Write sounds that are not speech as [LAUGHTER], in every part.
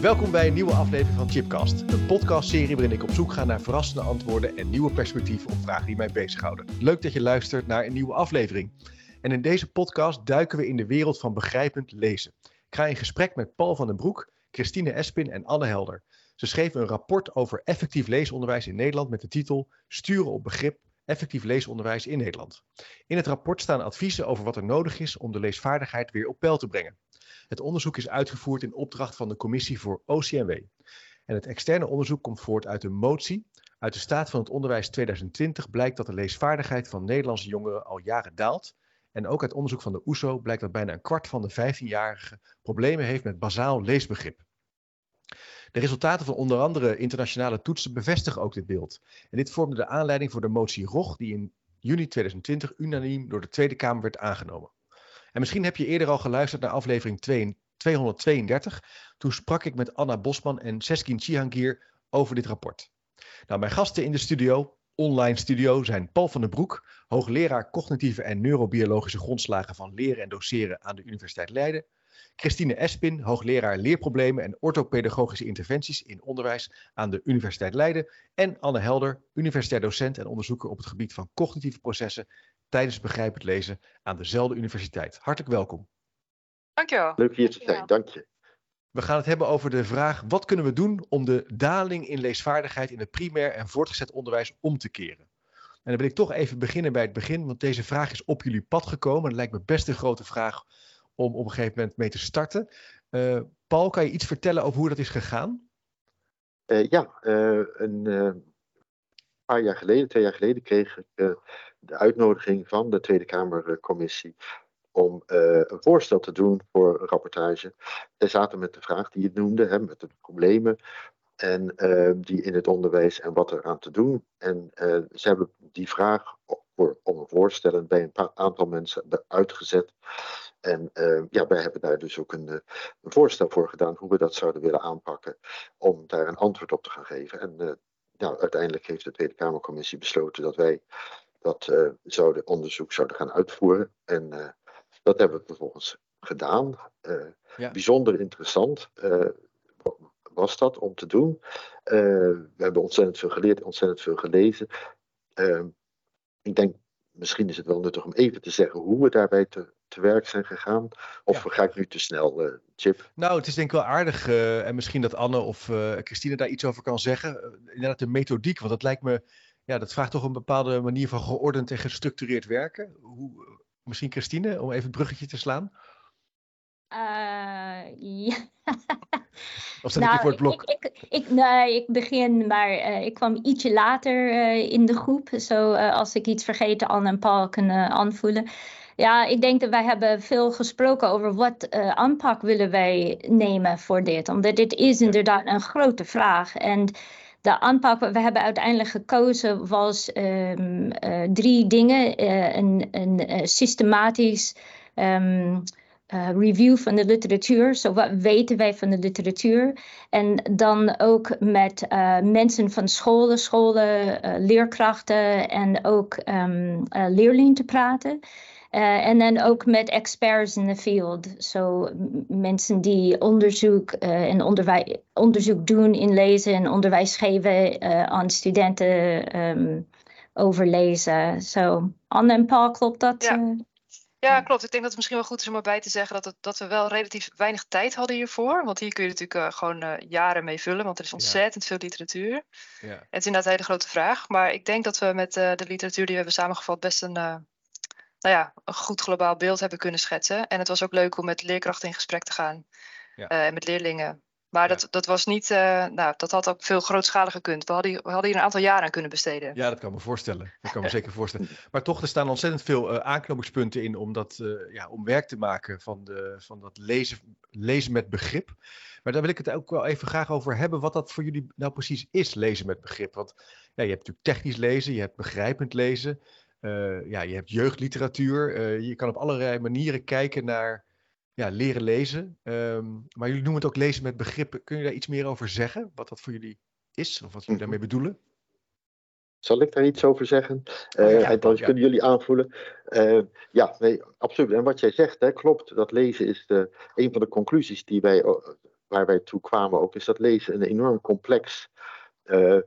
Welkom bij een nieuwe aflevering van Chipcast, een podcastserie waarin ik op zoek ga naar verrassende antwoorden en nieuwe perspectieven op vragen die mij bezighouden. Leuk dat je luistert naar een nieuwe aflevering. En in deze podcast duiken we in de wereld van begrijpend lezen. Ik ga in gesprek met Paul van den Broek, Christine Espin en Anne Helder. Ze schreven een rapport over effectief leesonderwijs in Nederland met de titel Sturen op begrip effectief leesonderwijs in Nederland. In het rapport staan adviezen over wat er nodig is om de leesvaardigheid weer op peil te brengen. Het onderzoek is uitgevoerd in opdracht van de Commissie voor OCMW. En het externe onderzoek komt voort uit een motie. Uit de Staat van het Onderwijs 2020 blijkt dat de leesvaardigheid van Nederlandse jongeren al jaren daalt. En ook uit onderzoek van de OESO e blijkt dat bijna een kwart van de 15-jarigen problemen heeft met bazaal leesbegrip. De resultaten van onder andere internationale toetsen bevestigen ook dit beeld. En dit vormde de aanleiding voor de motie ROG, die in juni 2020 unaniem door de Tweede Kamer werd aangenomen. En misschien heb je eerder al geluisterd naar aflevering 232. Toen sprak ik met Anna Bosman en Seskin Chihangir over dit rapport. Nou, mijn gasten in de studio, online studio, zijn Paul van den Broek, hoogleraar cognitieve en neurobiologische grondslagen van leren en doseren aan de Universiteit Leiden. Christine Espin, hoogleraar leerproblemen en orthopedagogische interventies in onderwijs aan de Universiteit Leiden. En Anne Helder, universitair docent en onderzoeker op het gebied van cognitieve processen tijdens begrijpend lezen aan dezelfde universiteit. Hartelijk welkom. Dankjewel. Leuk hier te zijn, dank je. We gaan het hebben over de vraag: wat kunnen we doen om de daling in leesvaardigheid in het primair en voortgezet onderwijs om te keren? En dan wil ik toch even beginnen bij het begin, want deze vraag is op jullie pad gekomen. En het lijkt me best een grote vraag om op een gegeven moment mee te starten. Uh, Paul, kan je iets vertellen over hoe dat is gegaan? Uh, ja, uh, een paar jaar geleden, twee jaar geleden, kreeg ik de uitnodiging van de Tweede Kamercommissie om een voorstel te doen voor een rapportage. Zij zaten met de vraag die je noemde, hè, met de problemen en die in het onderwijs en wat er aan te doen. En ze hebben die vraag voor, om een voorstellen bij een aantal mensen uitgezet. En uh, ja, wij hebben daar dus ook een, een, voorstel voor gedaan hoe we dat zouden willen aanpakken. Om daar een antwoord op te gaan geven. En uh, nou, uiteindelijk heeft de Tweede Kamercommissie besloten dat wij dat uh, zouden, onderzoek zouden gaan uitvoeren. En dat hebben we vervolgens gedaan. Ja. Bijzonder interessant was dat om te doen. we hebben ontzettend veel geleerd, ontzettend veel gelezen. Ik denk, misschien is het wel nuttig om even te zeggen hoe we daarbij te, te werk zijn gegaan. Of ja. ga ik nu te snel, uh, Chip? Nou, het is denk ik wel aardig. Uh, en misschien dat Anne of uh, Christine daar iets over kan zeggen. inderdaad, de methodiek. Want dat lijkt me, ja, dat vraagt toch een bepaalde manier van geordend en gestructureerd werken. Hoe, misschien Christine, om even het bruggetje te slaan. [LAUGHS] ja. Of nou, ik voor het blok? Ik, ik, ik, nee, ik begin, maar uh, ik kwam ietsje later uh, in de groep. Zo uh, als ik iets vergeten, Anne en Paul kunnen aanvoelen. Ja, ik denk dat wij hebben veel gesproken over wat aanpak willen wij nemen voor dit. Omdat dit is inderdaad een grote vraag. En de aanpak, we hebben uiteindelijk gekozen, was um, drie dingen. een, een systematisch... Um, uh, review van de literatuur. Zo wat weten wij van de literatuur? En dan ook met uh, mensen van scholen, scholen, uh, leerkrachten en ook um, leerlingen te praten. En dan ook met experts in the field. Zo so, mensen die onderzoek en onderwijs, onderzoek doen in lezen en onderwijs geven aan studenten um, over lezen. Zo, so, Anne en Paul, klopt dat? Ja. Ja, klopt. Ik denk dat het misschien wel goed is om erbij te zeggen dat, het, dat we wel relatief weinig tijd hadden hiervoor. Want hier kun je natuurlijk uh, gewoon uh, jaren mee vullen, want er is ontzettend ja. veel literatuur. Ja. Het is inderdaad een hele grote vraag. Maar ik denk dat we met uh, de literatuur die we hebben samengevat best een, nou ja, een goed globaal beeld hebben kunnen schetsen. En het was ook leuk om met leerkrachten in gesprek te gaan ja. en met leerlingen. Maar dat, dat was niet, uh, nou, dat had ook veel grootschaliger gekund. We hadden, we hadden hier een aantal jaren aan kunnen besteden. Ja, dat kan me voorstellen. Dat kan me zeker voorstellen. Maar toch, er staan ontzettend veel uh, aanknopingspunten in om, dat, uh, ja, om werk te maken van, de, van dat lezen, lezen met begrip. Maar daar wil ik het ook wel even graag over hebben, wat dat voor jullie nou precies is, lezen met begrip. Want ja, je hebt natuurlijk technisch lezen, je hebt begrijpend lezen, ja, je hebt jeugdliteratuur. je kan op allerlei manieren kijken naar ja, leren lezen. Ehm, maar jullie noemen het ook lezen met begrippen. Kun je daar iets meer over zeggen? Wat dat voor jullie is of wat jullie daarmee bedoelen? Zal ik daar iets over zeggen? Uh, ja, dan kunnen jullie aanvoelen. Uh, ja, nee, absoluut. En wat jij zegt, hè, klopt. Dat lezen is de, een van de conclusies die wij, waar wij toe kwamen ook, is dat lezen een enorm complex uh,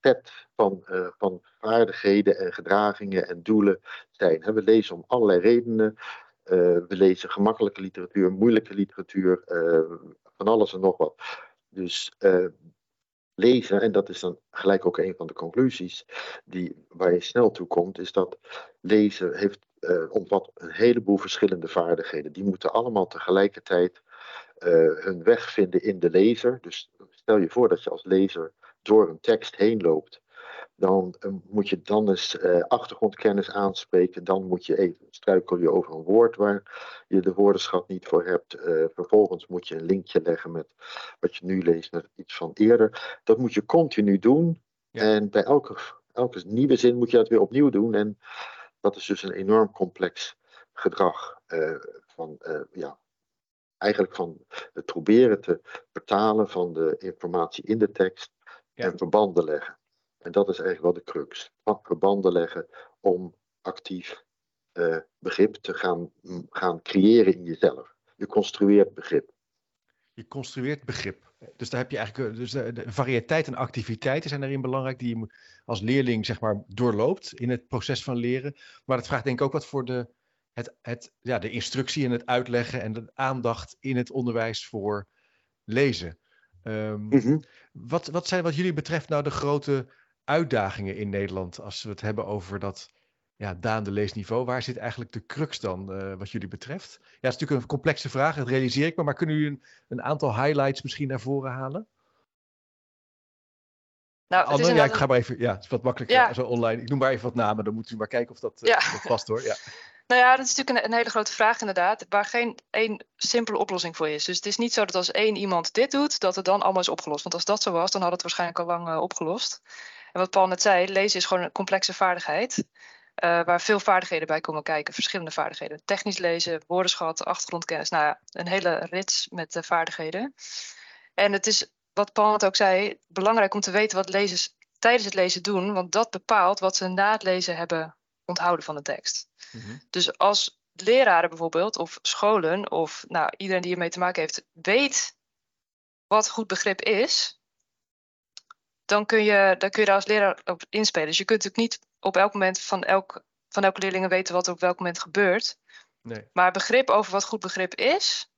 set van, van vaardigheden en gedragingen en doelen zijn. We lezen om allerlei redenen. Eh, we lezen gemakkelijke literatuur, moeilijke literatuur, eh, van alles en nog wat. Dus eh, lezen, en dat is dan gelijk ook een van de conclusies die, waar je snel toe komt, is dat lezen heeft, omvat een heleboel verschillende vaardigheden. Die moeten allemaal tegelijkertijd hun weg vinden in de lezer. Dus stel je voor dat je als lezer door een tekst heen loopt dan uh, moet je dan eens uh, achtergrondkennis aanspreken. Dan moet je even struikel je over een woord waar je de woordenschat niet voor hebt. Uh, vervolgens moet je een linkje leggen met wat je nu leest met iets van eerder. Dat moet je continu doen. Ja. En bij elke, elke nieuwe zin moet je dat weer opnieuw doen. En dat is dus een enorm complex gedrag van ja, eigenlijk van het proberen te vertalen van de informatie in de tekst ja. en verbanden leggen. En dat is eigenlijk wel de crux. Verbanden leggen om actief uh, begrip te gaan, gaan creëren in jezelf. Je construeert begrip. Je construeert begrip. Dus daar heb je eigenlijk eh, dus de, de variëteit en activiteiten zijn daarin belangrijk die je als leerling zeg maar doorloopt in het proces van leren. Maar het vraagt denk ik ook wat voor de, het, het, ja, de instructie en het uitleggen en de aandacht in het onderwijs voor lezen. Um, mm -hmm. wat, wat zijn wat jullie betreft nou de grote uitdagingen in Nederland als we het hebben over dat ja, daande leesniveau? Waar zit eigenlijk de crux dan uh, wat jullie betreft? Ja, het is natuurlijk een complexe vraag, dat realiseer ik me, maar kunnen jullie een, een aantal highlights misschien naar voren halen? Nou, Anne, ja, ik ga maar even, ja, het is wat makkelijker ja. zo online. Ik noem maar even wat namen, dan moet u maar kijken of dat, uh, past hoor. Ja. [LAUGHS] Nou ja, dat is natuurlijk een, een, hele grote vraag inderdaad, waar geen één simpele oplossing voor is. Dus het is niet zo dat als één iemand dit doet, dat het dan allemaal is opgelost. Want als dat zo was, dan had het waarschijnlijk al lang uh, opgelost. En wat Paul net zei, lezen is gewoon een complexe vaardigheid. Uh, waar veel vaardigheden bij komen kijken, verschillende vaardigheden. Technisch lezen, woordenschat, achtergrondkennis, nou ja, een hele rits met vaardigheden. En het is, wat Paul net ook zei, belangrijk om te weten wat lezers tijdens het lezen doen, want dat bepaalt wat ze na het lezen hebben onthouden van de tekst. Mm -hmm. Dus als leraren bijvoorbeeld, of scholen, of nou, iedereen die ermee te maken heeft, weet wat goed begrip is, dan kun je, dan kun je daar als leraar op inspelen. Dus je kunt natuurlijk niet op elk moment van, elk, van elke leerling weten wat er op welk moment gebeurt. Nee. Maar begrip over wat goed begrip is,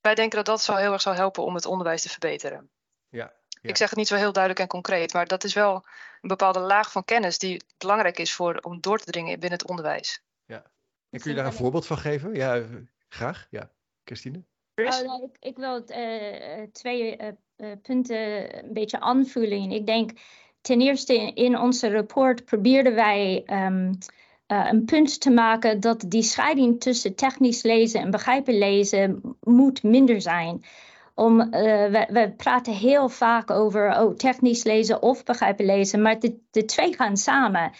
wij denken dat dat zo heel erg zou helpen om het onderwijs te verbeteren. Ja, ja. Ik zeg het niet zo heel duidelijk en concreet, maar dat is wel een bepaalde laag van kennis die belangrijk is voor, om door te dringen binnen het onderwijs. Ja. En kun je daar een voorbeeld van geven? Ja, graag. Ja, Christine? Oh, nou, ik, ik, wil uh, twee uh, punten een beetje aanvullen. Ik denk ten eerste in, in onze rapport probeerden wij um, een punt te maken dat die scheiding tussen technisch lezen en begrijpen lezen moet minder zijn. Om, uh, we, we, praten heel vaak over oh, technisch lezen of begrijpen lezen, maar de, de twee gaan samen.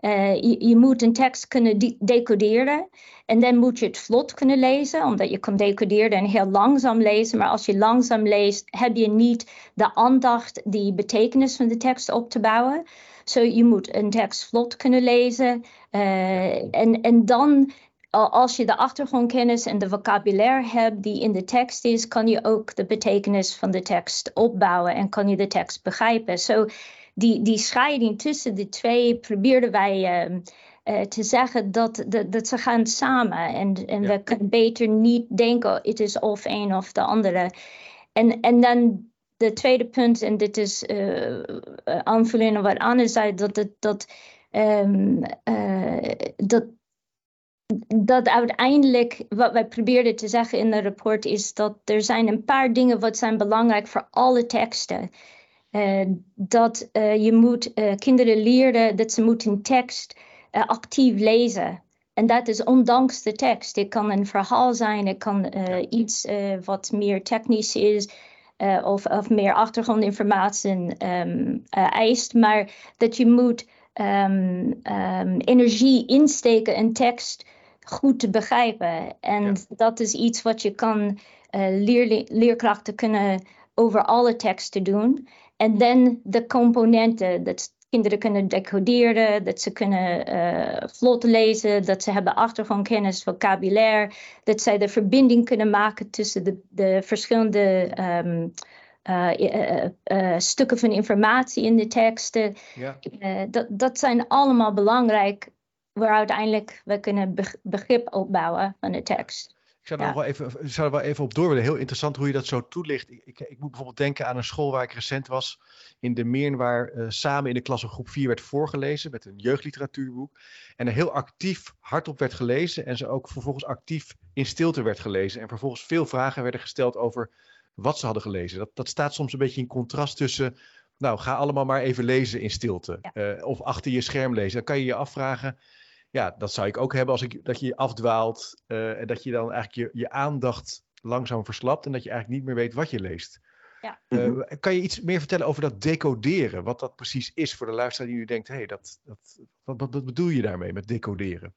Uh, je, je, moet een tekst kunnen decoderen en dan moet je het vlot kunnen lezen, omdat je kan decoderen en heel langzaam lezen. Maar als je langzaam leest, heb je niet de aandacht die betekenis van de tekst op te bouwen. Zo je moet een tekst vlot kunnen lezen uh, en, en dan als je de achtergrondkennis en de vocabulaire hebt die in de tekst is, kan je ook de betekenis van de tekst opbouwen en kan je de tekst begrijpen. Zo, so, die, die scheiding tussen de twee probeerden wij uh, uh, te zeggen dat, dat, dat, ze gaan samen. En, en ja. we kunnen beter niet denken, oh, het is of een of de andere. En, en dan de tweede punt, en dit is uh, aanvullen op wat Anne zei, dat, dat, dat, um, dat dat uiteindelijk, wat wij probeerden te zeggen in het rapport, is dat er zijn een paar dingen wat zijn belangrijk voor alle teksten. Uh, dat je moet kinderen leren dat ze moeten tekst actief lezen. En dat is ondanks de tekst. Het kan een verhaal zijn, het kan iets wat meer technisch is. Of, of meer achtergrondinformatie um, eist, maar dat je moet um, um, energie insteken in tekst goed te begrijpen. En dat is iets wat je kan leer, leerkrachten kunnen over alle teksten doen. En dan de componenten, dat kinderen kunnen decoderen, dat ze kunnen uh, vlot lezen, dat ze hebben achtergrondkennis, vocabulaire, dat zij de verbinding kunnen maken tussen de, de verschillende um, uh, uh, stukken van informatie in de teksten. Ja. dat, dat zijn allemaal belangrijk waar uiteindelijk we kunnen begrip opbouwen van de tekst. Ik zou er wel even, zou er wel even op door willen. Heel interessant hoe je dat zo toelicht. Ik, ik, ik, moet bijvoorbeeld denken aan een school waar ik recent was. In de Meern, waar uh, samen in de klas groep 4 werd voorgelezen. Met een jeugdliteratuurboek. En er heel actief hardop werd gelezen. En ze ook vervolgens actief in stilte werd gelezen. En vervolgens veel vragen werden gesteld over wat ze hadden gelezen. Dat, dat staat soms een beetje in contrast tussen. Nou, ga allemaal maar even lezen in stilte. Uh, of achter je scherm lezen. Dan kan je je afvragen ja, dat zou ik ook hebben als ik, dat je afdwaalt uh, en dat je dan eigenlijk je, je aandacht langzaam verslapt en dat je eigenlijk niet meer weet wat je leest. Ja. Uh, kan je iets meer vertellen over dat decoderen? Wat dat precies is voor de luisteraar die nu denkt: hé, hey, dat, dat, wat, wat, bedoel je daarmee met decoderen?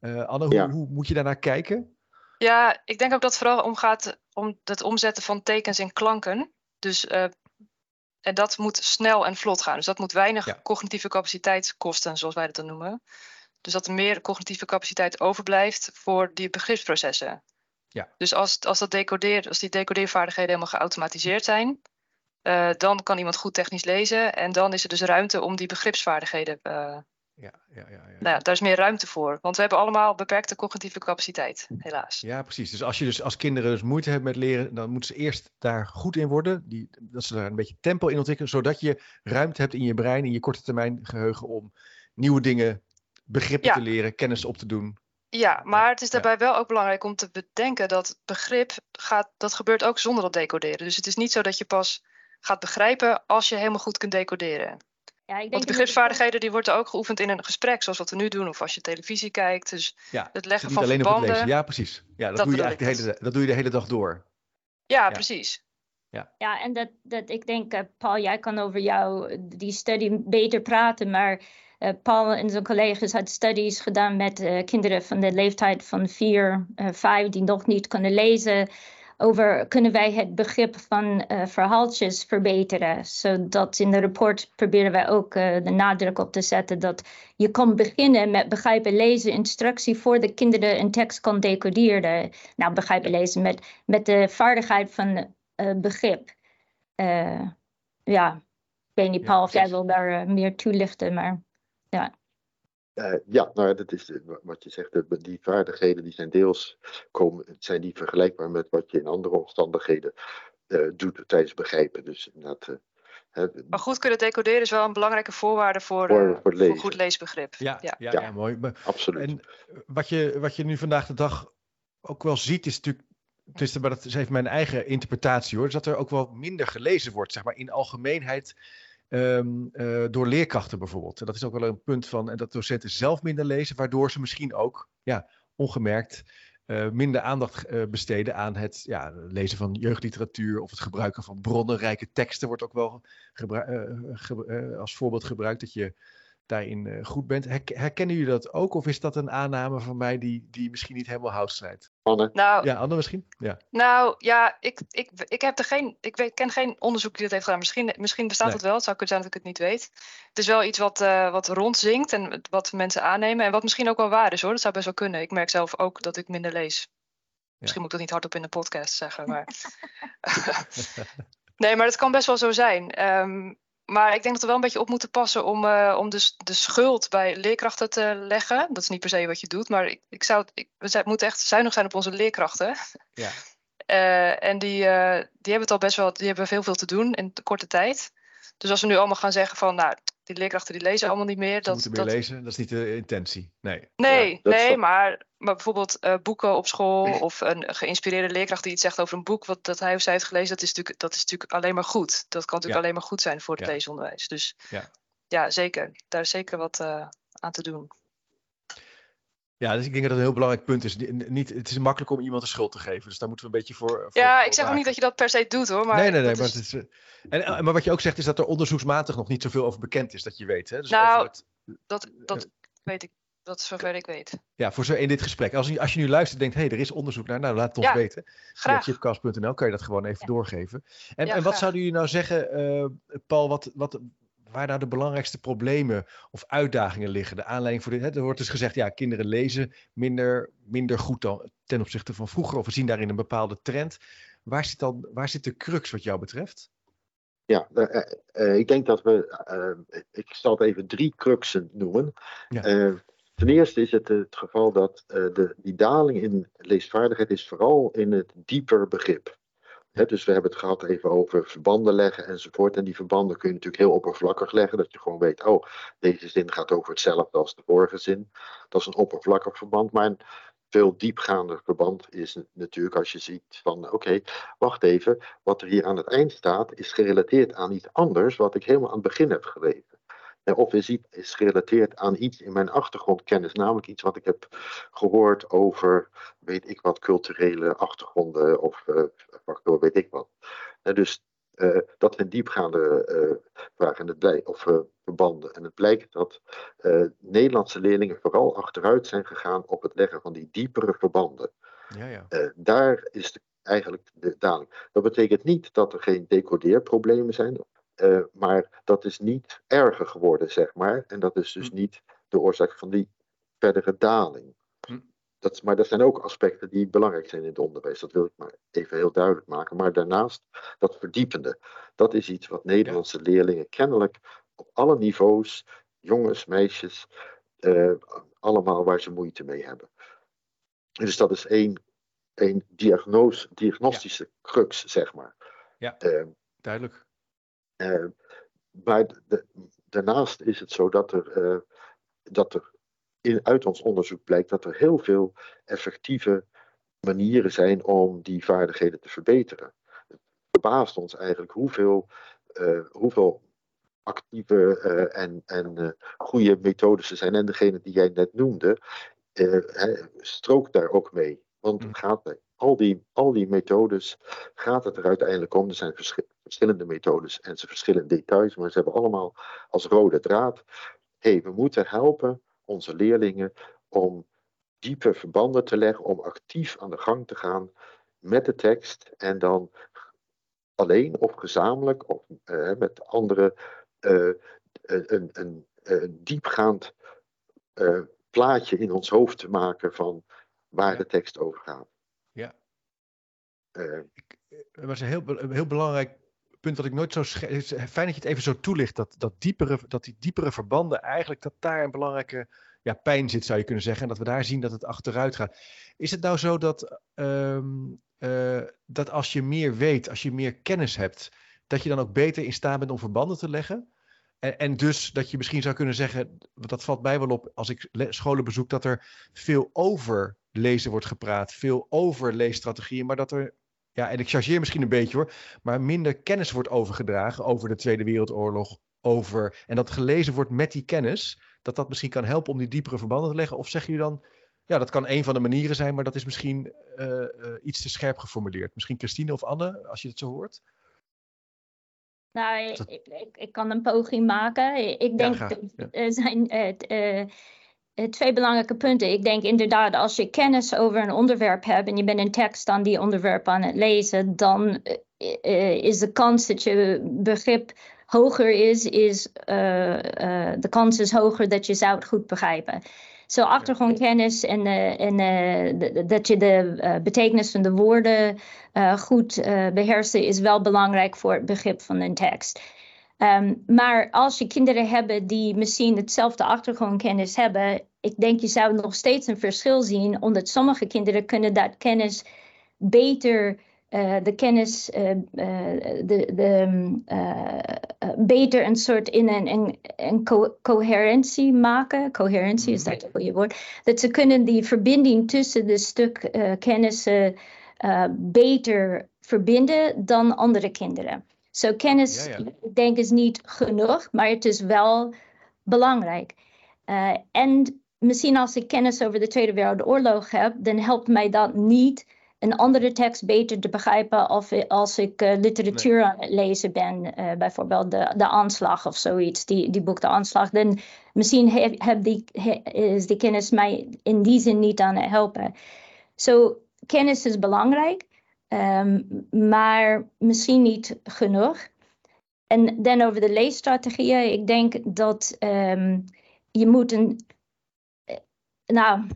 Uh, Anne, hoe, ja. hoe, moet je daarnaar kijken? Ja, ik denk ook dat het vooral omgaat om het omzetten van tekens in klanken. Dus en dat moet snel en vlot gaan. Dus dat moet weinig ja. cognitieve capaciteit kosten, zoals wij dat dan noemen. Dus dat er meer cognitieve capaciteit overblijft voor die begripsprocessen. Ja. Dus als, als, dat decodeer, als die decodeervaardigheden helemaal geautomatiseerd zijn, uh, dan kan iemand goed technisch lezen. En dan is er dus ruimte om die begripsvaardigheden. Uh, ja, ja, ja, ja. Nou ja, daar is meer ruimte voor. Want we hebben allemaal beperkte cognitieve capaciteit, helaas. Ja, precies. Dus als je dus als kinderen dus moeite hebben met leren, dan moeten ze eerst daar goed in worden. Die, dat ze daar een beetje tempo in ontwikkelen, zodat je ruimte hebt in je brein, in je korte termijn geheugen om nieuwe dingen begrippen te leren, kennis op te doen. Ja, maar het is daarbij wel ook belangrijk om te bedenken dat begrip gaat, dat gebeurt ook zonder dat decoderen. Dus het is niet zo dat je pas gaat begrijpen als je helemaal goed kunt decoderen. Ja, ik denk Want de begripsvaardigheden die worden ook geoefend in een gesprek, zoals wat we nu doen, of als je televisie kijkt. Dus ja, het leggen van alleen verbanden. Op het ja, precies. Ja, dat, doe je eigenlijk de hele, dat doe je de hele dag door. Ja, ja. precies. Ja, ja en dat, dat ik denk, uh, Paul, jij kan over jou die studie beter praten, maar uh, Paul en zijn collega's hadden studies gedaan met uh, kinderen van de leeftijd van 4, 5 uh, die nog niet kunnen lezen. Over kunnen wij het begrip van verhaaltjes verbeteren. Zodat in de rapport proberen wij ook de nadruk op te zetten dat je kan beginnen met begrijpen lezen instructie voor de kinderen een tekst kan decoderen. Nou, begrijpen lezen met, met de vaardigheid van begrip. ja, ik weet niet, Paul, of jij wil daar meer toelichten, maar. Ja. Uh, ja, nou ja, dat is wat je zegt. Die vaardigheden die zijn deels komen, zijn die vergelijkbaar met wat je in andere omstandigheden uh, doet tijdens begrijpen. Dus inderdaad. Uh, maar goed kunnen decoderen is wel een belangrijke voorwaarde voor, voor, voor, voor goed leesbegrip. Ja, ja. ja, ja mooi. Maar, absoluut. En wat je, wat je nu vandaag de dag ook wel ziet, is natuurlijk. Maar dat is even mijn eigen interpretatie hoor. Is dat er ook wel minder gelezen wordt, zeg maar in algemeenheid Um, uh, door leerkrachten bijvoorbeeld. En dat is ook wel een punt van en dat docenten zelf minder lezen, waardoor ze misschien ook ja, ongemerkt uh, minder aandacht uh, besteden aan het ja, lezen van jeugdliteratuur of het gebruiken van bronnenrijke teksten wordt ook wel als voorbeeld gebruikt. Dat je daarin goed bent. Herkennen jullie dat ook? Of is dat een aanname van mij die, die misschien niet helemaal hout? Anne? Nou, ja, Anne misschien? Ja. Nou ja, ik, ik, ik, heb er geen, ik weet, ken geen onderzoek die dat heeft gedaan. Misschien, misschien bestaat het wel. Het zou kunnen zijn dat ik het niet weet. Het is wel iets wat, uh, wat rondzinkt en wat mensen aannemen. En wat misschien ook wel waar is hoor. Dat zou best wel kunnen. Ik merk zelf ook dat ik minder lees. Misschien moet ik dat niet hardop in de podcast zeggen. Maar... [LAUGHS] nee, maar dat kan best wel zo zijn. Um, maar ik denk dat we wel een beetje op moeten passen om, uh, om de, de schuld bij leerkrachten te leggen. Dat is niet per se wat je doet, maar ik, ik zou, ik, we moeten echt zuinig zijn op onze leerkrachten. Ja. Uh, [LAUGHS] en die, uh, die hebben het al best wel, die hebben veel, veel te doen in de korte tijd. Dus als we nu allemaal gaan zeggen van, nou, die leerkrachten die lezen allemaal niet meer. Dat, moeten meer dat... lezen, dat is niet de intentie. Nee, nee, ja, nee maar maar bijvoorbeeld uh, boeken op school of een geïnspireerde leerkracht die iets zegt over een boek wat dat hij of zij heeft gelezen, dat is natuurlijk, dat is natuurlijk alleen maar goed. Dat kan natuurlijk alleen maar goed zijn voor het ja. leesonderwijs. Dus ja. ja, zeker. Daar is zeker wat uh, aan te doen. Ja, dus ik denk dat het een heel belangrijk punt is. Niet, het is makkelijk om iemand de schuld te geven. Dus daar moeten we een beetje voor. voor ja, ik zeg ook niet dat je dat per se doet hoor. Maar nee, nee, nee. Maar, het is, en, en, maar wat je ook zegt is dat er onderzoeksmatig nog niet zoveel over bekend is dat je weet. Hè? Dus nou, het, dat, dat weet ik dat is zover ik weet. Ja, voor zo in dit gesprek. Als je, als je nu luistert en denkt, hé, hey, er is onderzoek naar, nou laat het ons ja, weten. Via chipcast.nl kan je dat gewoon even doorgeven. En, ja, en wat zouden jullie nou zeggen, uh, Paul, wat, wat, waar nou de belangrijkste problemen of uitdagingen liggen? De aanleiding voor dit, hè, er wordt dus gezegd, ja, kinderen lezen minder, minder goed dan ten opzichte van vroeger. Of we zien daarin een bepaalde trend. Waar zit, dan, waar zit de crux wat jou betreft? Ja, uh, uh, ik denk dat we, ik zal het even drie cruxen noemen. Ja. Ten eerste is het het geval dat uh, de, die daling in leesvaardigheid is vooral in het dieper begrip. Dus we hebben het gehad even over verbanden leggen enzovoort. En die verbanden kun je natuurlijk heel oppervlakkig leggen. Dat je gewoon weet, oh, deze zin gaat over hetzelfde als de vorige zin. Dat is een oppervlakkig verband. Maar een veel diepgaander verband is natuurlijk als je ziet van, oké, wacht even. Wat er hier aan het eind staat is gerelateerd aan iets anders wat ik helemaal aan het begin heb gelezen of is, is gerelateerd aan iets in mijn achtergrondkennis, namelijk iets wat ik heb gehoord over, weet ik wat, culturele achtergronden of uh, factoren, weet ik wat. dus uh, dat zijn diepgaande uh, vragen en het of verbanden. En het blijkt dat Nederlandse leerlingen vooral achteruit zijn gegaan op het leggen van die diepere verbanden. Ja, ja. daar is de, eigenlijk de daling. Dat betekent niet dat er geen decodeerproblemen zijn, uh, maar dat is niet erger geworden, zeg maar. En dat is dus hm. niet de oorzaak van die verdere daling. Hm. Dat, maar dat zijn ook aspecten die belangrijk zijn in het onderwijs. Dat wil ik maar even heel duidelijk maken. Maar daarnaast, dat verdiepende. Dat is iets wat Nederlandse leerlingen kennelijk op alle niveaus, jongens, meisjes, uh, allemaal waar ze moeite mee hebben. Dus dat is één, één diagnose, diagnostische crux, zeg maar. Ja, uh, duidelijk. Uh, maar de, daarnaast is het zo dat er, uh, dat er in, uit ons onderzoek blijkt dat er heel veel effectieve manieren zijn om die vaardigheden te verbeteren. Het verbaast ons eigenlijk hoeveel, uh, hoeveel actieve en, en goede methodes er zijn. En degene die jij net noemde, strookt daar ook mee. Want het mm. gaat al die, al die methodes gaat het er uiteindelijk om. Er zijn verschillende methodes en ze verschillen in details, maar ze hebben allemaal als rode draad. hey, we moeten helpen onze leerlingen om diepe verbanden te leggen, om actief aan de gang te gaan met de tekst en dan alleen of gezamenlijk of uh, met anderen uh, een, een, een, diepgaand uh, plaatje in ons hoofd te maken van waar de tekst over gaat. Ja. Uh, dat was een heel, heel belangrijk punt dat ik nooit zo. Fijn dat je het even zo toelicht. Dat, dat, diepere, dat die diepere verbanden eigenlijk. dat daar een belangrijke ja, pijn zit, zou je kunnen zeggen. En dat we daar zien dat het achteruit gaat. Is het nou zo dat. Um, uh, dat als je meer weet, als je meer kennis hebt. dat je dan ook beter in staat bent om verbanden te leggen? En, en, dus dat je misschien zou kunnen zeggen, dat valt mij wel op als ik scholen bezoek, dat er veel over lezen wordt gepraat, veel over leesstrategieën, maar dat er, ja, en ik chargeer misschien een beetje hoor, maar minder kennis wordt overgedragen over de Tweede Wereldoorlog, over, en dat gelezen wordt met die kennis, dat dat misschien kan helpen om die diepere verbanden te leggen? Of zeg je dan, ja, dat kan een van de manieren zijn, maar dat is misschien uh, uh, iets te scherp geformuleerd. Misschien Christine of Anne, als je het zo hoort? Nou, ik, ik, ik, kan een poging maken. Ik denk, ja, er zijn uh, twee belangrijke punten. Ik denk inderdaad, als je kennis over een onderwerp hebt en je bent een tekst aan die onderwerp aan het lezen, dan uh, is de kans dat je begrip hoger is, is de kans is hoger dat je zou het goed begrijpen. Zo achtergrondkennis en, uh, en dat je de betekenis van de woorden goed beheerst, is wel belangrijk voor het begrip van een tekst. Um, maar als je kinderen hebben die misschien hetzelfde achtergrondkennis hebben, ik denk je zou nog steeds een verschil zien, omdat sommige kinderen kunnen dat kennis beter de kennis de, de, beter een soort in een, een, een coherentie maken. Coherentie is dat een goede woord. Dat ze kunnen die verbinding tussen de stuk kennissen beter verbinden dan andere kinderen. Zo kennis, ik denk, is niet genoeg, maar het is wel belangrijk. Uh, en misschien als ik kennis over de Tweede Wereldoorlog heb, dan helpt mij dat niet een andere tekst beter te begrijpen of als ik uh, literatuur aan het lezen ben, uh, bijvoorbeeld de, de aanslag of zoiets, die, die boek De Aanslag, dan misschien heb, heb die, is die kennis mij in die zin niet aan het helpen. Zo, so, kennis is belangrijk, um, maar misschien niet genoeg. En dan over de leesstrategieën. Ik denk dat um, je moet een. Eh, nou,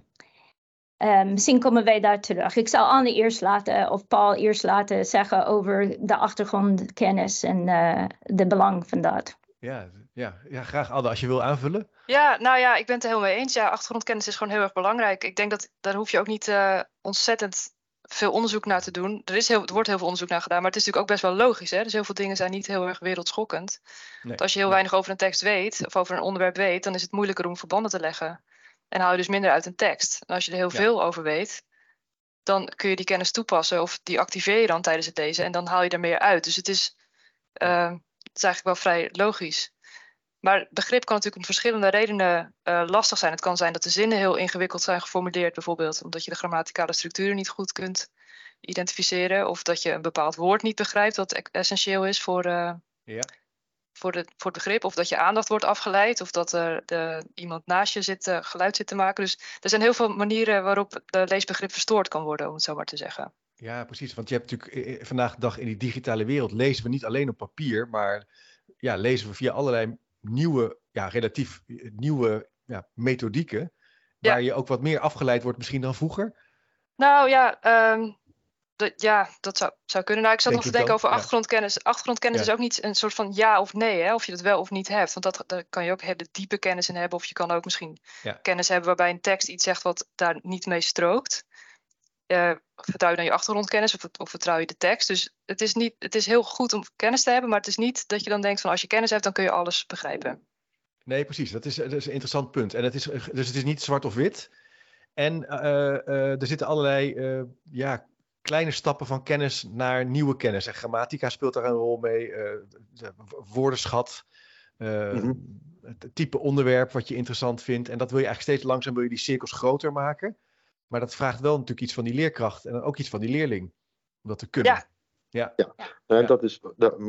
um, misschien komen wij daar terug. Ik zal Anne eerst laten, of Paul eerst laten zeggen over de achtergrondkennis en uh, de belang van dat. Ja, ja, ja, graag Anne, als je wil aanvullen. Ja, nou ja, ik ben het er helemaal mee eens. Ja, achtergrondkennis is gewoon heel erg belangrijk. Ik denk dat daar hoef je ook niet uh, ontzettend veel onderzoek naar te doen. Er, is heel, er wordt heel veel onderzoek naar gedaan, maar het is natuurlijk ook best wel logisch. Hè? Dus heel veel dingen zijn niet heel erg wereldschokkend. Nee. als je heel weinig over een tekst weet, of over een onderwerp weet, dan is het moeilijker om verbanden te leggen. En haal je dus minder uit een tekst. En als je er heel veel over weet, dan kun je die kennis toepassen of die activeer je dan tijdens het lezen en dan haal je er meer uit. Dus het is, uh, het is eigenlijk wel vrij logisch. Maar begrip kan natuurlijk om verschillende redenen uh, lastig zijn. Het kan zijn dat de zinnen heel ingewikkeld zijn geformuleerd, bijvoorbeeld omdat je de grammaticale structuren niet goed kunt identificeren, of dat je een bepaald woord niet begrijpt, wat e-, essentieel is voor, uh, ja. voor, de, voor het begrip, of dat je aandacht wordt afgeleid, of dat er de, iemand naast je zit, uh, geluid zit te maken. Dus er zijn heel veel manieren waarop de leesbegrip verstoord kan worden, om het zo maar te zeggen. Ja, precies. Want je hebt natuurlijk vandaag de dag in die digitale wereld lezen we niet alleen op papier, maar ja, lezen we via allerlei nieuwe, ja, relatief eh, nieuwe ja, methodieken. Waar je ook wat meer afgeleid wordt misschien dan vroeger. Nou ja, um, ja dat zou, zou kunnen. Nou, ik zat nog te denken over achtergrondkennis. Achtergrondkennis is ook niet een soort van ja of nee, hè, of je dat wel of niet hebt. Want dat, daar kan je ook hele diepe kennis in hebben. Of je kan ook misschien kennis hebben waarbij een tekst iets zegt wat daar niet mee strookt. Uh, vertrouw je dan je achtergrondkennis of, of, vertrouw je de tekst? Dus het is, niet, het is heel goed om kennis te hebben, maar het is niet dat je dan denkt van als je kennis hebt, dan kun je alles begrijpen. Nee, precies. Dat is, dat is een interessant punt. En het is, dus het is niet zwart of wit. En uh, uh, er zitten allerlei ja, kleine stappen van kennis naar nieuwe kennis. En grammatica speelt daar een rol mee. de woordenschat. Mhm. Het type onderwerp wat je interessant vindt. En dat wil je eigenlijk steeds langzaam wil je die cirkels groter maken. Maar dat vraagt wel natuurlijk iets van die leerkracht en ook iets van die leerling. Om dat te kunnen. Ja. Ja, ja. Nou, dat is,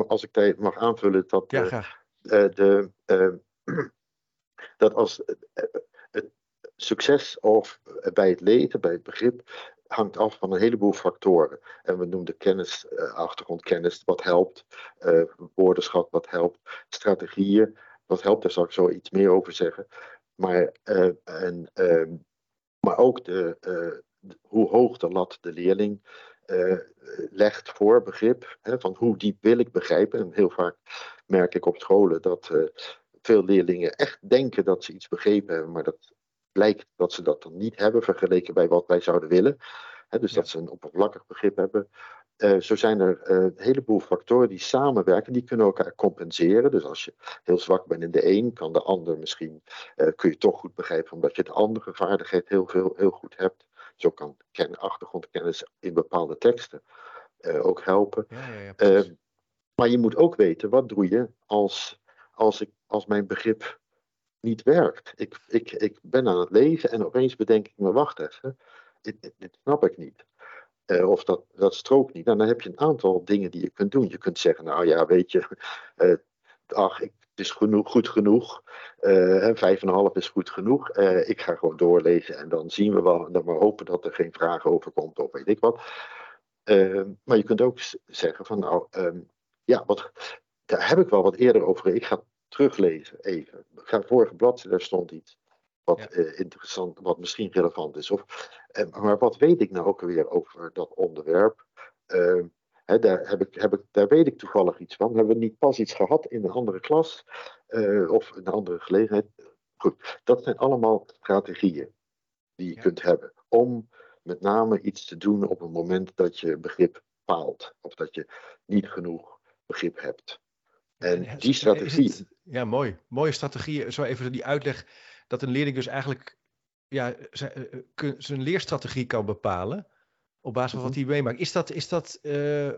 als ik dat mag aanvullen, dat, ja, uh, de, uh, [CLEARS THROAT] dat als het succes of bij het lezen, bij het begrip, hangt af van een heleboel factoren. En we noemden kennis, achtergrondkennis, wat helpt, woordenschat, wat helpt, strategieën, wat helpt, daar zal ik zo iets meer over zeggen. Maar en, ehm, maar ook de, uh, hoe hoog de lat de leerling uh, legt voor begrip. Hè, van hoe diep wil ik begrijpen. En heel vaak merk ik op scholen dat uh, veel leerlingen echt denken dat ze iets begrepen hebben, maar dat blijkt dat ze dat dan niet hebben vergeleken bij wat wij zouden willen. Hè, dus ja. dat ze een oppervlakkig begrip hebben. Uh, zo zijn er uh, een heleboel factoren die samenwerken, die kunnen elkaar compenseren. Dus als je heel zwak bent in de een, kan de ander misschien, uh, kun je toch goed begrijpen, omdat je de andere vaardigheid heel, veel, heel goed hebt. Zo kan ken, achtergrondkennis in bepaalde teksten ook helpen. Ja, ja, ja, maar je moet ook weten, wat doe je als, als, ik, als mijn begrip niet werkt? Ik, ik, ik ben aan het lezen en opeens bedenk ik me, wacht even, dit, dit snap ik niet. Uh, of dat, dat strookt niet. Nou, dan heb je een aantal dingen die je kunt doen. Je kunt zeggen, nou ja, weet je, uh, [LAUGHS] ach, ik, het is genoeg, goed genoeg. Uh, vijf en een half is goed genoeg. ik ga gewoon doorlezen en dan zien we wel. Dan maar hopen dat er geen vragen over komt of weet ik wat. Ehm, maar je kunt ook zeggen van, nou, um, ja, wat, daar heb ik wel wat eerder over. Ik ga teruglezen even. Ik ga vorige bladzijde, daar stond iets wat ja. uh, interessant, wat misschien relevant is. Of, uh, maar wat weet ik nou ook weer over dat onderwerp? Uh, hè, daar, heb ik, heb ik, daar weet ik toevallig iets van. Hebben we niet pas iets gehad in een andere klas of een andere gelegenheid? Goed, dat zijn allemaal strategieën die je ja. kunt hebben om met name iets te doen op het moment dat je begrip faalt of dat je niet genoeg begrip hebt. En die strategie. ja, mooi. Mooie strategie. Zo even die uitleg dat een leerling dus eigenlijk ja, zijn leerstrategie kan bepalen op basis van wat mhm. hij meemaakt. Is dat, is dat, uh,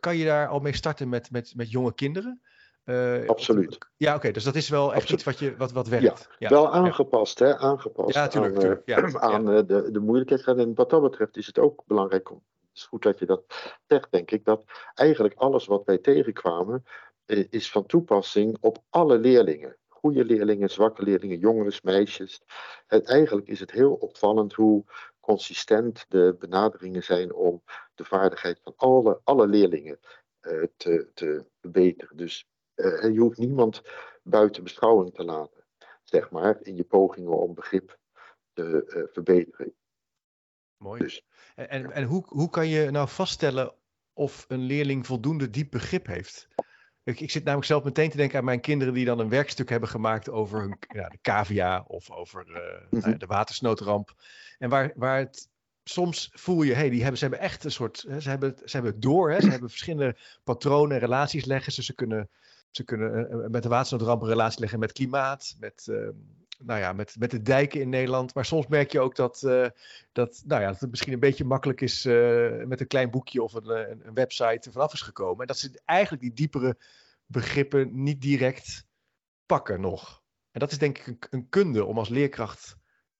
kan je daar al mee starten met, met, met jonge kinderen? Uh, Absoluut. Ja, oké, dus dat is wel echt iets wat, je, wat, wat werkt. Ja, wel aangepast, hè? Aangepast ja, tuurlijk, aan, aan de, de moeilijkheid. En wat dat betreft is het ook belangrijk. Het is goed dat je dat zegt, denk ik. Dat eigenlijk alles wat wij tegenkwamen. is van toepassing op alle leerlingen goede leerlingen, zwakke leerlingen, jongens, meisjes. Het, eigenlijk is het heel opvallend hoe consistent de benaderingen zijn om de vaardigheid van alle, alle leerlingen uh, te, te verbeteren. Dus uh, je hoeft niemand buiten beschouwing te laten, zeg maar, in je pogingen om begrip te uh, verbeteren. Mooi. Dus, en en hoe, hoe kan je nou vaststellen of een leerling voldoende diep begrip heeft? Ik, ik, zit namelijk zelf meteen te denken aan mijn kinderen die dan een werkstuk hebben gemaakt over hun, ja, de cavia of over uh, de watersnoodramp. En waar, waar het soms voel je, hey, die hebben, ze hebben echt een soort, hè, ze, hebben, ze hebben het door, hè, ze hebben verschillende patronen, relaties leggen. Dus ze kunnen, ze kunnen uh, met de watersnoodramp een relatie leggen met klimaat, met, uh, nou ja, met, met de dijken in Nederland. Maar soms merk je ook dat, uh, dat, nou ja, dat het misschien een beetje makkelijk is met een klein boekje of een, een, een website er vanaf is gekomen. En dat ze eigenlijk die diepere begrippen niet direct pakken nog. En dat is denk ik een, een kunde om als leerkracht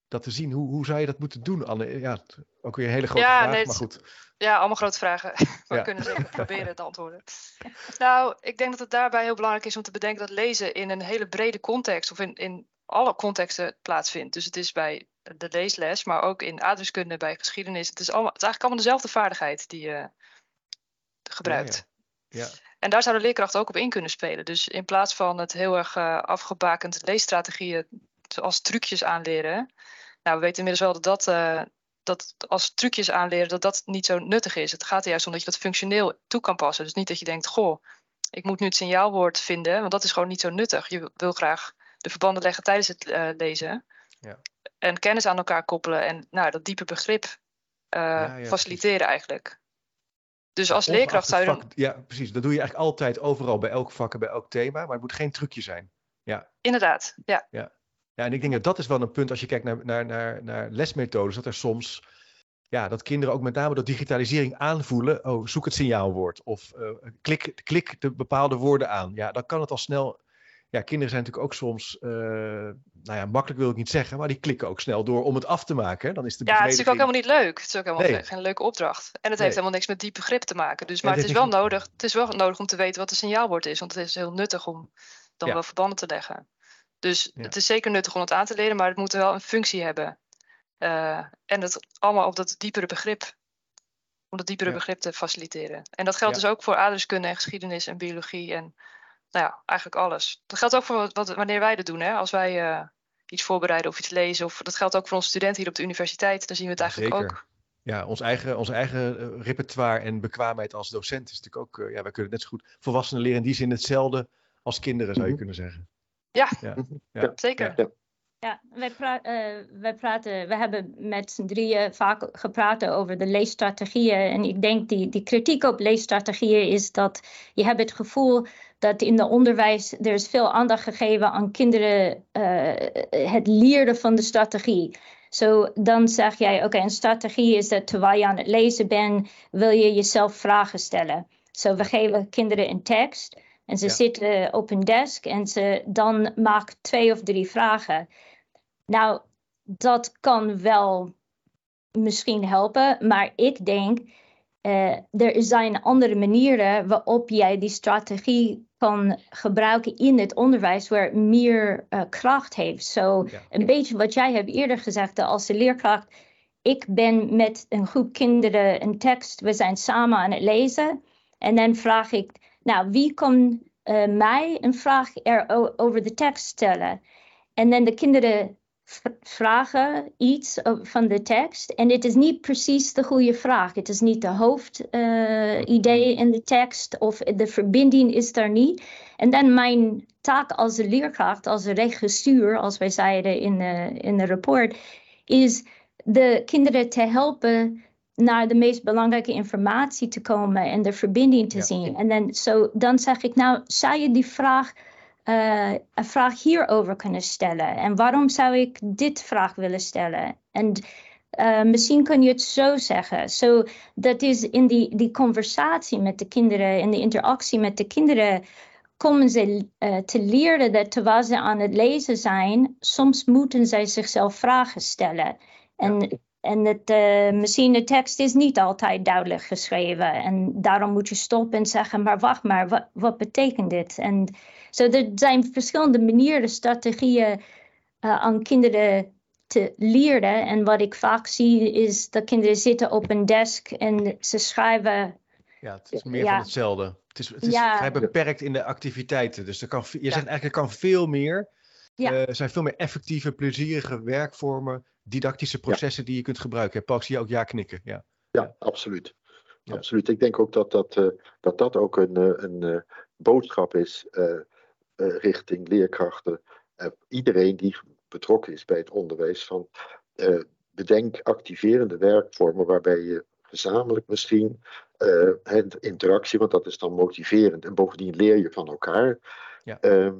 dat te zien. Hoe, hoe zou je dat moeten doen, Anne? Ja, ook weer een hele grote vraag, maar goed. Ja, allemaal grote vragen. [LAUGHS] We kunnen zeker [LAUGHS] proberen te antwoorden. Nou, ik denk dat het daarbij heel belangrijk is om te bedenken dat lezen in een hele brede context of in, in alle contexten plaatsvindt. Dus het is bij de leesles, maar ook in aardrijkskunde, bij geschiedenis. Het is, allemaal, het is eigenlijk allemaal dezelfde vaardigheid die je gebruikt. Ja, ja. En daar zou de leerkracht ook op in kunnen spelen. Dus in plaats van het heel erg uh, afgebakend leesstrategieën zoals trucjes aanleren. Nou, we weten inmiddels wel dat dat, uh, dat als trucjes aanleren, dat dat niet zo nuttig is. Het gaat er juist om dat je dat functioneel toe kan passen. Dus niet dat je denkt, goh, ik moet nu het signaalwoord vinden, want dat is gewoon niet zo nuttig. Je wil graag de verbanden leggen tijdens het uh, lezen. Ja. En kennis aan elkaar koppelen en nou, dat diepe begrip ja, ja, faciliteren precies. eigenlijk. Dus als leerkracht zou je dan... Ja, precies. Dat doe je eigenlijk altijd overal bij elk vak en bij elk thema. Maar het moet geen trucje zijn. Ja. Inderdaad, ja. ja. Ja, en ik denk dat dat is wel een punt als je kijkt naar, naar, naar, naar lesmethodes. Dat er soms, ja, dat kinderen ook met name door digitalisering aanvoelen. Oh, zoek het signaalwoord. Of uh, klik, klik de bepaalde woorden aan. Ja, dan kan het al snel ja, kinderen zijn natuurlijk ook soms, uh, nou ja, makkelijk wil ik niet zeggen, maar die klikken ook snel door om het af te maken. Dan is de ja, het is natuurlijk ook helemaal niet leuk. Het is ook helemaal nee. geen leuke opdracht. En het heeft helemaal niks met diep begrip te maken. Dus, maar het, is wel nodig, het is wel nodig om te weten wat een signaalwoord is, want het is heel nuttig om dan ja. wel verbanden te leggen. Dus ja. het is zeker nuttig om het aan te leren, maar het moet wel een functie hebben. Uh, en het allemaal op dat diepere begrip, om dat diepere begrip te faciliteren. En dat geldt dus ook voor aardrijkskunde en geschiedenis en biologie en nou ja, eigenlijk alles. Dat geldt ook voor wat, wanneer wij dat doen. Hè? Als wij uh, iets voorbereiden of iets lezen. Of dat geldt ook voor onze studenten hier op de universiteit. Dan zien we het eigenlijk Zeker. ook. Ja, ons eigen, ons eigen eh, repertoire en bekwaamheid als docent is natuurlijk ook... Uh, ja, wij kunnen net zo goed volwassenen leren in die zin hetzelfde als kinderen, zou je mhm. kunnen zeggen. Ja, ja. ja. zeker. Ja. Ja, wij, pra uh, wij praten, we hebben met z'n drieën vaak gepraat over de leesstrategieën. En ik denk die, die kritiek op leesstrategieën is dat je hebt het gevoel dat in het onderwijs er is veel aandacht gegeven aan kinderen uh, het leren van de strategie. Zo so, dan zeg jij, oké, okay, een strategie is dat terwijl je aan het lezen bent, wil je jezelf vragen stellen. Zo so, we geven kinderen een tekst en ze ja. zitten op een desk en ze dan maken twee of drie vragen. Nou, dat kan wel misschien helpen, maar ik denk uh, er zijn andere manieren waarop jij die strategie kan gebruiken in het onderwijs waar meer uh, kracht heeft. Zo so, ja. een beetje wat jij hebt eerder gezegd als de leerkracht. Ik ben met een groep kinderen een tekst, we zijn samen aan het lezen. En dan vraag ik, nou, wie kan uh, mij een vraag er over de tekst stellen? En dan de kinderen vragen iets van de tekst en het is niet precies de goede vraag. Het is niet de hoofdidee uh, in de tekst of de verbinding is daar niet. En dan mijn taak als leerkracht, als regisseur, als wij zeiden in de, in de rapport, is de kinderen te helpen naar de meest belangrijke informatie te komen en de verbinding te zien. En dan, so, dan zeg ik, nou, zou je die vraag, uh, een vraag hierover kunnen stellen? En waarom zou ik dit vraag willen stellen? En uh, misschien kun je het zo zeggen. So, dat is in die, die conversatie met de kinderen, in de interactie met de kinderen, komen ze uh, te leren dat terwijl ze aan het lezen zijn, soms moeten zij zichzelf vragen stellen. En en uh, misschien de tekst is niet altijd duidelijk geschreven. En daarom moet je stoppen en zeggen, maar wacht maar, wat, wat betekent dit? En zo, er zijn verschillende manieren, strategieën uh, aan kinderen te leren. En wat ik vaak zie is dat kinderen zitten op een desk en ze schrijven. Ja, het is meer van hetzelfde. Het is, het is ja. vrij beperkt in de activiteiten. Dus er kan, je zegt eigenlijk, er kan veel meer. Ja. Uh, er zijn veel meer effectieve, plezierige werkvormen didactische processen die je kunt gebruiken. Paul, zie je ook ja knikken. Ja, ja absoluut. Absoluut. Ik denk ook dat dat, uh, dat, dat ook een, een uh, boodschap is richting leerkrachten. iedereen die betrokken is bij het onderwijs. Van, bedenk activerende werkvormen waarbij je gezamenlijk misschien het interactie, want dat is dan motiverend. En bovendien leer je van elkaar. Ja. Ehm,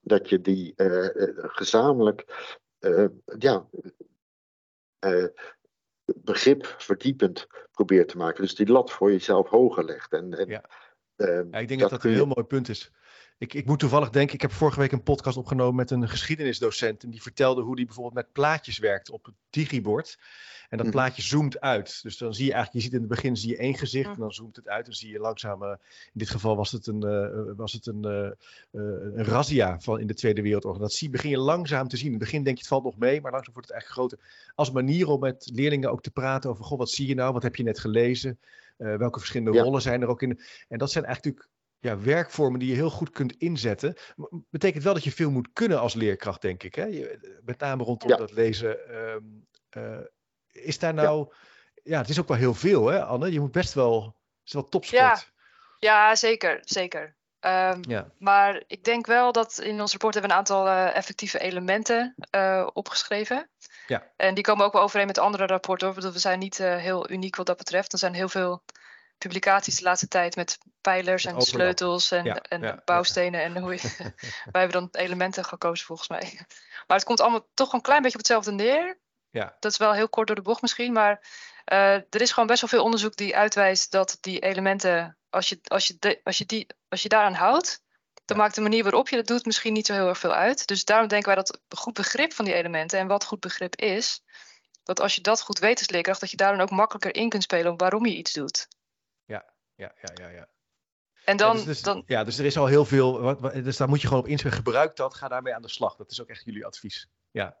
dat je die gezamenlijk ja, uh, begrip verdiepend probeert te maken. Dus die lat voor jezelf hoger legt. En, en ja. Ja, ik denk dat dat, een heel mooi punt is. Ik, ik moet toevallig denken, ik heb vorige week een podcast opgenomen met een geschiedenisdocent. En die vertelde hoe die bijvoorbeeld met plaatjes werkt op het digibord. En dat mhm. plaatje zoomt uit. Dus dan zie je eigenlijk, je ziet in het begin zie je één gezicht en dan zoomt het uit. Dan zie je langzaam, uh, in dit geval was het een, uh, was het een, uh, een razzia van in de Tweede Wereldoorlog. Dat zie, begin je langzaam te zien. In het begin denk je het valt nog mee, maar langzaam wordt het echt groter. Als manier om met leerlingen ook te praten over, goh, wat zie je nou? Wat heb je net gelezen? welke verschillende rollen zijn er ook in? En dat zijn eigenlijk ja, werkvormen die je heel goed kunt inzetten. Betekent wel dat je veel moet kunnen als leerkracht, denk ik. Hè? Je, met name rondom dat lezen. Uh, is daar nou. Ja. het is ook wel heel veel, hè, Anne? Je moet best wel. Het is wel topsport. Ja, ja zeker. zeker. Um, ja. Maar ik denk wel dat in ons rapport hebben we een aantal uh, effectieve elementen uh, opgeschreven. Ja. En die komen ook wel overeen met andere rapporten. Hoor. We zijn niet uh, heel uniek wat dat betreft. Er zijn heel veel publicaties de laatste tijd met pijlers en sleutels en, ja, en ja, bouwstenen. En hoe je, [LAUGHS] [LAUGHS] wij hebben dan elementen gekozen volgens mij. [LAUGHS] Maar het komt allemaal toch een klein beetje op hetzelfde neer. Ja. Dat is wel heel kort door de bocht misschien, maar uh, er is gewoon best wel veel onderzoek die uitwijst dat die elementen, als je, als je, de, als je, die, als je daaraan houdt, dan maakt de manier waarop je dat doet misschien niet zo heel erg veel uit. Dus daarom denken wij dat goed begrip van die elementen en wat goed begrip is, dat als je dat goed weet als leerkracht, dat je daar dan ook makkelijker in kunt spelen op waarom je iets doet. Ja, ja, ja, ja. En dan, ja, dus, dus, dan... ja, dus er is al heel veel. Wat, wat, dus daar moet je gewoon op inspelen. Gebruik dat, ga daarmee aan de slag. Dat is ook echt jullie advies. Ja.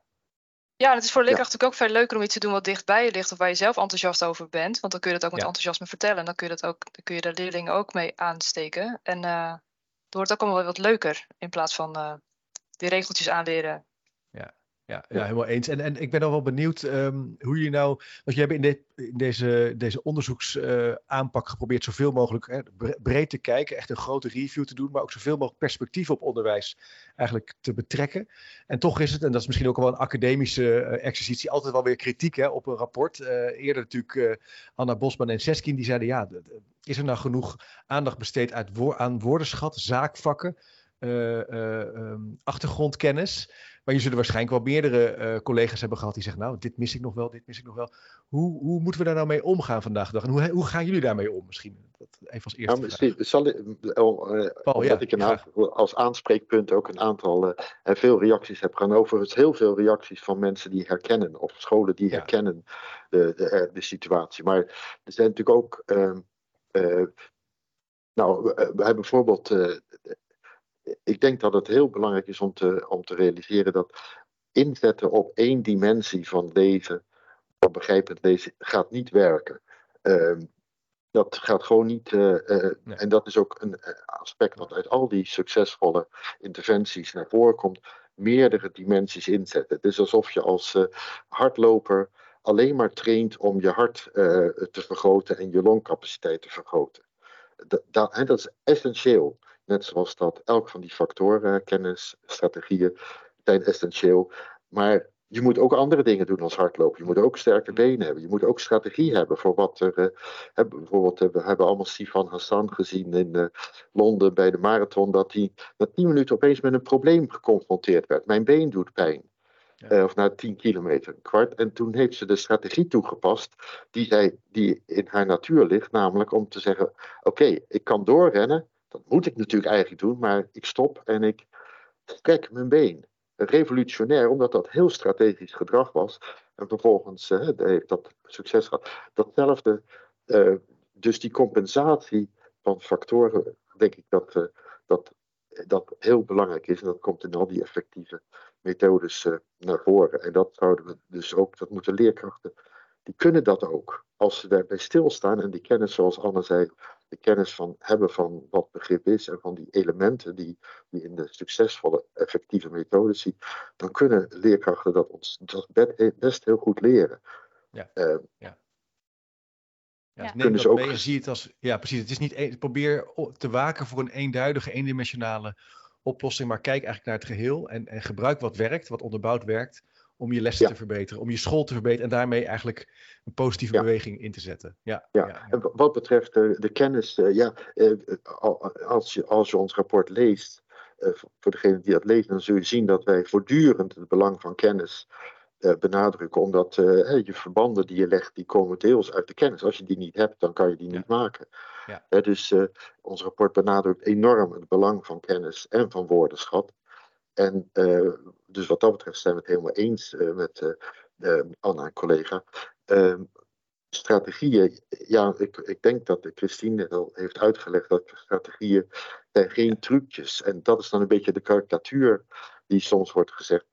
Ja, het is voor leerkrachten natuurlijk ook veel leuker om iets te doen wat dicht bij je ligt of waar je zelf enthousiast over bent. Want dan kun je dat ook met enthousiasme vertellen. Dan kun je dat ook, dan kun je de leerlingen ook mee aansteken. En uh, dan wordt het ook allemaal wat leuker in plaats van uh, die regeltjes aanleren ja, ja, helemaal eens. En, en ik ben al wel benieuwd um, hoe jullie nou. Want je hebt in, de, in deze, deze onderzoeksaanpak uh, geprobeerd zoveel mogelijk hè, breed te kijken, echt een grote review te doen, maar ook zoveel mogelijk perspectief op onderwijs eigenlijk te betrekken. En toch is het, en dat is misschien ook wel een academische uh, exercitie, altijd wel weer kritiek hè, op een rapport. Uh, eerder natuurlijk Anna Bosman en Seskin, die zeiden: ja, is er nou genoeg aandacht besteed uit wo aan woordenschat, zaakvakken? Um, achtergrondkennis. Maar je zullen waarschijnlijk wel meerdere uh, collega's hebben gehad die zeggen, nou, dit mis ik nog wel, dit mis ik nog wel. Hoe, hoe moeten we daar nou mee omgaan vandaag de dag? En hoe, hoe gaan jullie daarmee om misschien? Dat even als eerste. Nou, misschien zal ik, uh, Paul, ja, ik een als aanspreekpunt ook een aantal uh, veel reacties heb gaan. Overigens heel veel reacties van mensen die herkennen, of scholen die ja. herkennen de, de, de, situatie. Maar er zijn natuurlijk ook. Ehm, nou, we hebben bijvoorbeeld ik denk dat het heel belangrijk is om te, om te realiseren dat inzetten op één dimensie van lezen, van begrijpend lezen, gaat niet werken. Uh, dat gaat gewoon niet. Uh, uh, nee. En dat is ook een eh, aspect wat uit al die succesvolle interventies naar voren komt. Meerdere dimensies inzetten. Het is alsof je als hardloper alleen maar traint om je hart te vergroten en je longcapaciteit te vergroten. Dat, dat, dat is essentieel. Net zoals dat elk van die factoren, kennis, strategieën, zijn essentieel. Maar je moet ook andere dingen doen als hardlopen. Je moet ook sterke benen hebben. Je moet ook strategie hebben voor wat er. Uh, bijvoorbeeld, we hebben allemaal Sifan Hassan gezien in uh, Londen bij de marathon. Dat hij na tien minuten opeens met een probleem geconfronteerd werd. Mijn been doet pijn. Ja. of na tien kilometer, een kwart. En toen heeft ze de strategie toegepast die, zij, die in haar natuur ligt. Namelijk om te zeggen: Oké, ik kan doorrennen. Dat moet ik natuurlijk eigenlijk doen, maar ik stop en ik kijk mijn been revolutionair, omdat dat heel strategisch gedrag was. En vervolgens heeft dat succes gehad. Datzelfde, uh, dus die compensatie van factoren, denk ik dat, uh, dat dat heel belangrijk is. En dat komt in al die effectieve methodes naar voren. En dat zouden we dus ook, dat moeten leerkrachten, die kunnen dat ook. Als ze daarbij stilstaan en die kennis, zoals Anne zei, de kennis van hebben van wat begrip is en van die elementen die je in de succesvolle effectieve methodes ziet, dan kunnen leerkrachten dat ons dat best heel goed leren. Ja. Uh, ja. Ja, neem dat ook... mee zie het als, ja precies, het is niet, een, probeer te waken voor een eenduidige, eendimensionale oplossing, maar kijk eigenlijk naar het geheel en, en gebruik wat werkt, wat onderbouwd werkt, om je lessen te verbeteren, om je school te verbeteren en daarmee eigenlijk een positieve beweging in te zetten. Ja, ja. En wat betreft de, de kennis, uh, ja, uh, als, je, als je ons rapport leest, uh, voor degene die dat lezen, dan zul je zien dat wij voortdurend het belang van kennis benadrukken, omdat je verbanden die je legt, die komen deels uit de kennis. Als je die niet hebt, dan kan je die niet maken. Ja. dus ons rapport benadrukt enorm het belang van kennis en van woordenschat. En uh, dus wat dat betreft zijn we het helemaal eens uh, met uh, Anna en collega. Ehm, strategieën, ja, ik, ik denk dat Christine al heeft uitgelegd dat strategieën zijn geen trucjes. En dat is dan een beetje de karikatuur die soms wordt gezegd.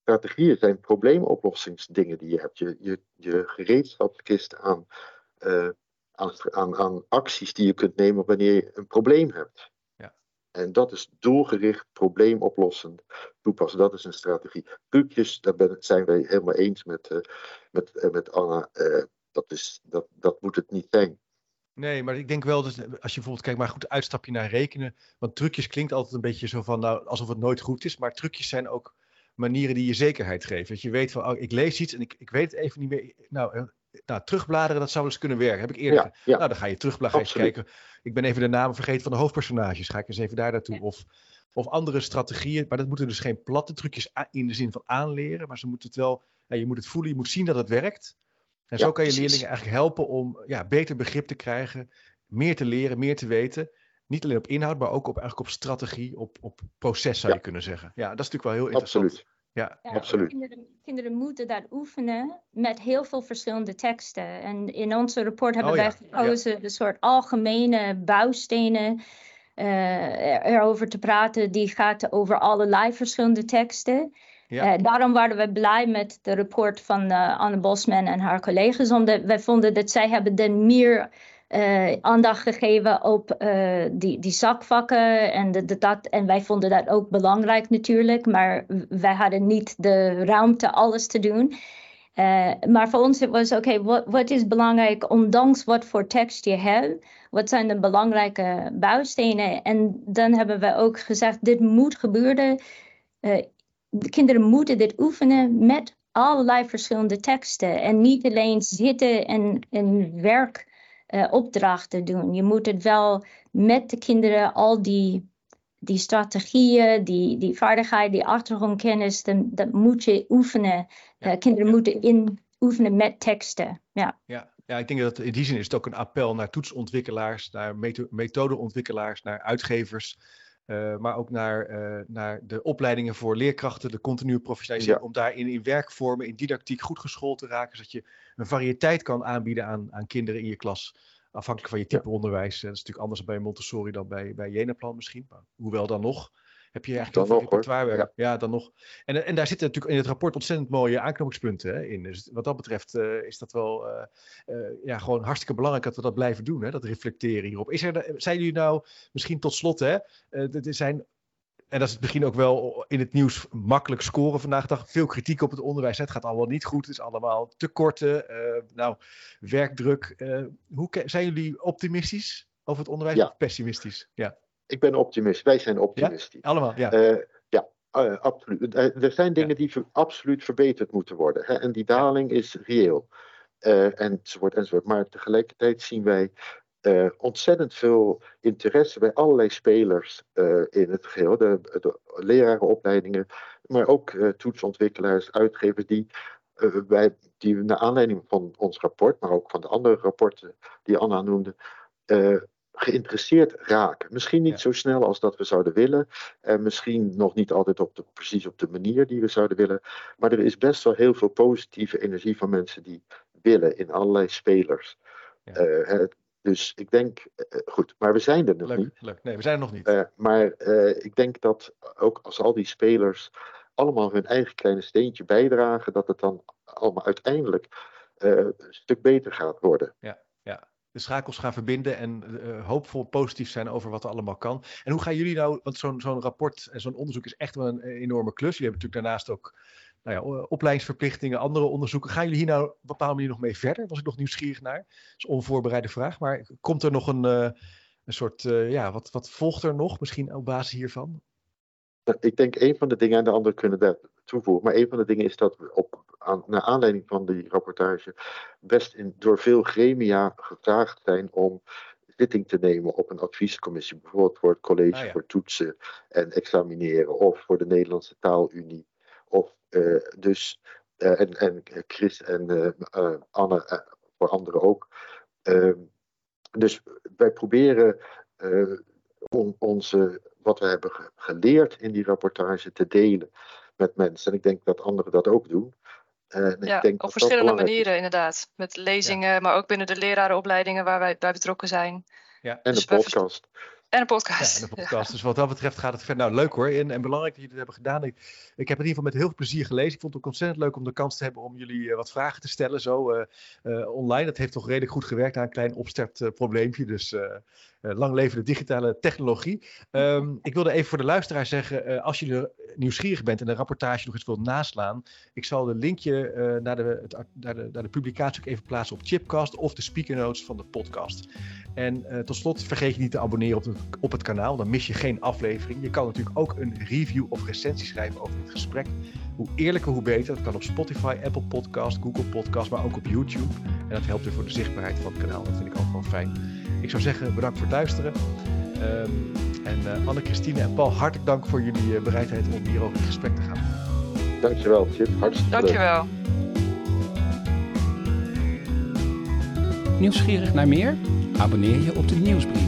Strategieën zijn probleemoplossingsdingen die je hebt. Je, je, je gereedschapskist aan, aan, aan, aan acties die je kunt nemen wanneer je een probleem hebt. En dat is doelgericht, probleemoplossend toepassen. Dat is een strategie. Trucjes, daar ben, zijn wij helemaal eens met, uh, met, uh, met Anna. Uh, dat, is, dat, dat moet het niet zijn. Nee, maar ik denk wel dat als je bijvoorbeeld kijkt, maar goed, uitstapje naar rekenen. Want trucjes klinkt altijd een beetje zo van, nou, alsof het nooit goed is. Maar trucjes zijn ook manieren die je zekerheid geven. Dat je weet van, oh, ik lees iets en ik, ik weet het even niet meer. Nou, nou, terugbladeren, dat zou eens kunnen werken. Heb ik eerder. Ja, Nou, dan ga je terugbladeren, ga je kijken. Ik ben even de namen vergeten van de hoofdpersonages. Ga ik eens even daar naartoe. Of, of andere strategieën. Maar dat moeten dus geen platte trucjes in de zin van aanleren. Maar ze moeten het wel, je moet het voelen, je moet zien dat het werkt. En zo kan je leerlingen eigenlijk helpen om ja, beter begrip te krijgen. Meer te leren, meer te weten. Niet alleen op inhoud, maar ook op, eigenlijk op strategie, op, op proces zou je kunnen zeggen. Ja, dat is natuurlijk wel heel interessant. Absoluut. Ja, absoluut. Kinderen, kinderen, moeten dat oefenen met heel veel verschillende teksten. En in onze rapport hebben oh wij gekozen de soort algemene bouwstenen uh, erover te praten. Die gaat over allerlei verschillende teksten. Ja. Uh, daarom waren we blij met de rapport van uh, Anne Bosman en haar collega's. Omdat wij vonden dat zij hebben dan meer uh, aandacht gegeven op uh, die, die zakvakken. En, de, dat, en wij vonden dat ook belangrijk natuurlijk. Maar wij hadden niet de ruimte alles te doen. Uh, maar voor ons was oké, wat, wat is belangrijk ondanks wat voor tekst je hebt? Wat zijn de belangrijke bouwstenen? En dan hebben we ook gezegd, dit moet gebeuren. de kinderen moeten dit oefenen met allerlei verschillende teksten. En niet alleen zitten en, en werk uh, opdrachten doen. Je moet het wel met de kinderen al die, die strategieën, die, die vaardigheid, die achtergrondkennis, dat moet je oefenen. Uh, kinderen moeten in, oefenen met teksten. Ja. Ja. Ja, ik denk dat in die zin is het ook een appel naar toetsontwikkelaars, naar methodeontwikkelaars, naar uitgevers. Uh, maar ook naar, uh, naar de opleidingen voor leerkrachten, de continue professionalisering, om daarin in werkvormen, in didactiek goed geschoold te raken, zodat je een variëteit kan aanbieden aan, aan kinderen in je klas. Afhankelijk van je type onderwijs. Dat is natuurlijk anders bij Montessori dan bij, bij Jenaplan misschien. Maar hoewel dan nog heb je eigenlijk dan nog, Ja. ja. dan nog. En, en daar zitten natuurlijk in het rapport ontzettend mooie aanknopingspunten hè, in. Dus wat dat betreft uh, is dat wel uh, uh, ja, gewoon hartstikke belangrijk dat we dat blijven doen. Hè, dat reflecteren hierop. Is er, zijn jullie nou, misschien tot slot, hè, er zijn en dat is het begin ook wel in het nieuws makkelijk scoren vandaag de dag. Veel kritiek op het onderwijs. Het gaat allemaal niet goed. Het is allemaal tekorten. Uh, nou, werkdruk. Uh, hoe zijn jullie optimistisch over het onderwijs ja. of pessimistisch? Ja. Ik ben optimist. Wij zijn optimistisch. Ja? Allemaal, ja. Uh, ja, absoluut. Er zijn dingen die absoluut verbeterd moeten worden. Hè? En die daling is reëel. Enzovoort, enzovoort. Maar tegelijkertijd zien wij uh, ontzettend veel interesse bij allerlei spelers uh, in het geheel. De, de lerarenopleidingen, maar ook uh, toetsontwikkelaars, uitgevers die, wij, die naar aanleiding van ons rapport, maar ook van de andere rapporten die Anna noemde, geïnteresseerd raken. Misschien niet zo snel als dat we zouden willen. En misschien nog niet altijd op de, precies op de manier die we zouden willen. Maar er is best wel heel veel positieve energie van mensen die willen in allerlei spelers. Ja. Uh, dus ik denk, uh, goed, maar we zijn er nog leuk, niet. Leuk, nee, we zijn er nog niet. Uh, maar uh, ik denk dat ook als al die spelers allemaal hun eigen kleine steentje bijdragen, dat het dan allemaal uiteindelijk een stuk beter gaat worden. Ja, ja. De schakels gaan verbinden en hoopvol positief zijn over wat er allemaal kan. En hoe gaan jullie nou, want zo'n zo'n rapport en zo'n onderzoek is echt wel een enorme klus. Jullie hebben natuurlijk daarnaast ook nou ja, opleidingsverplichtingen, andere onderzoeken. Gaan jullie hier nou op een bepaalde manier nog mee verder? Was ik nog nieuwsgierig naar. Dat is een onvoorbereide vraag. Maar komt er nog een, uh, een soort, uh, ja, wat, wat volgt er nog misschien op basis hiervan? Ik denk een van de dingen, en de anderen kunnen daar toevoegen, maar een van de dingen is dat we op, aan, naar aanleiding van die rapportage best in, door veel gremia gevraagd zijn om zitting te nemen op een adviescommissie, bijvoorbeeld voor het college ah, ja. voor toetsen en examineren of voor de Nederlandse taalunie dus, uh, en, en Chris en uh, Anne, voor anderen ook. Ehm, dus wij proberen om onze, wat we hebben geleerd in die rapportage te delen met mensen. En ik denk dat anderen dat ook doen. En ja, ik denk op verschillende manieren inderdaad. Met lezingen, ja. maar ook binnen de lerarenopleidingen waar wij bij betrokken zijn. Ja. En dus de podcast. En een podcast. Ja, en een [LAUGHS] podcast. Dus wat dat betreft gaat het verder. Nou, leuk hoor. En, en belangrijk dat jullie het hebben gedaan. Ik, ik heb het in ieder geval met heel veel plezier gelezen. Ik vond het ook ontzettend leuk om de kans te hebben om jullie uh, wat vragen te stellen. Zo uh, uh, online. Dat heeft toch redelijk goed gewerkt aan een klein opstartprobleempje. Dus lang leven de digitale technologie. Um, ik wilde even voor de luisteraar zeggen. als je nieuwsgierig bent en de rapportage nog eens wilt naslaan. Ik zal de linkje naar, de, het, naar, de, naar de publicatie ook even plaatsen op Chipcast. Of de speaker notes van de podcast. En tot slot vergeet je niet te abonneren op het op het kanaal. Dan mis je geen aflevering. Je kan natuurlijk ook een review of recensie schrijven over dit gesprek. Hoe eerlijker, hoe beter. Dat kan op Spotify, Apple Podcast, Google Podcast, maar ook op YouTube. En dat helpt weer voor de zichtbaarheid van het kanaal. Dat vind ik ook wel fijn. Ik zou zeggen, bedankt voor het luisteren. Um, en uh, Anne-Christine en Paul, hartelijk dank voor jullie uh, bereidheid om hierover in gesprek te gaan. Dankjewel, Chip. Hartstikke Dankjewel. Nieuwsgierig naar meer? Abonneer je op de nieuwsbrief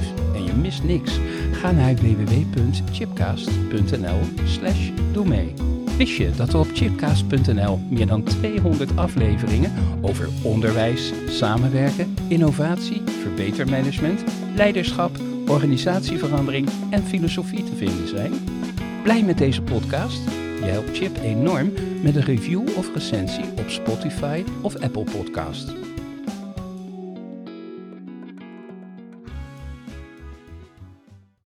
mist niks. Ga naar www.chipcast.nl slash doe mee. Wist je dat er op chipcast.nl meer dan 200 afleveringen over onderwijs, samenwerken, innovatie, verbetermanagement, leiderschap, organisatieverandering en filosofie te vinden zijn? Blij met deze podcast? Je helpt Chip enorm met een review of recensie op Spotify of Apple Podcast.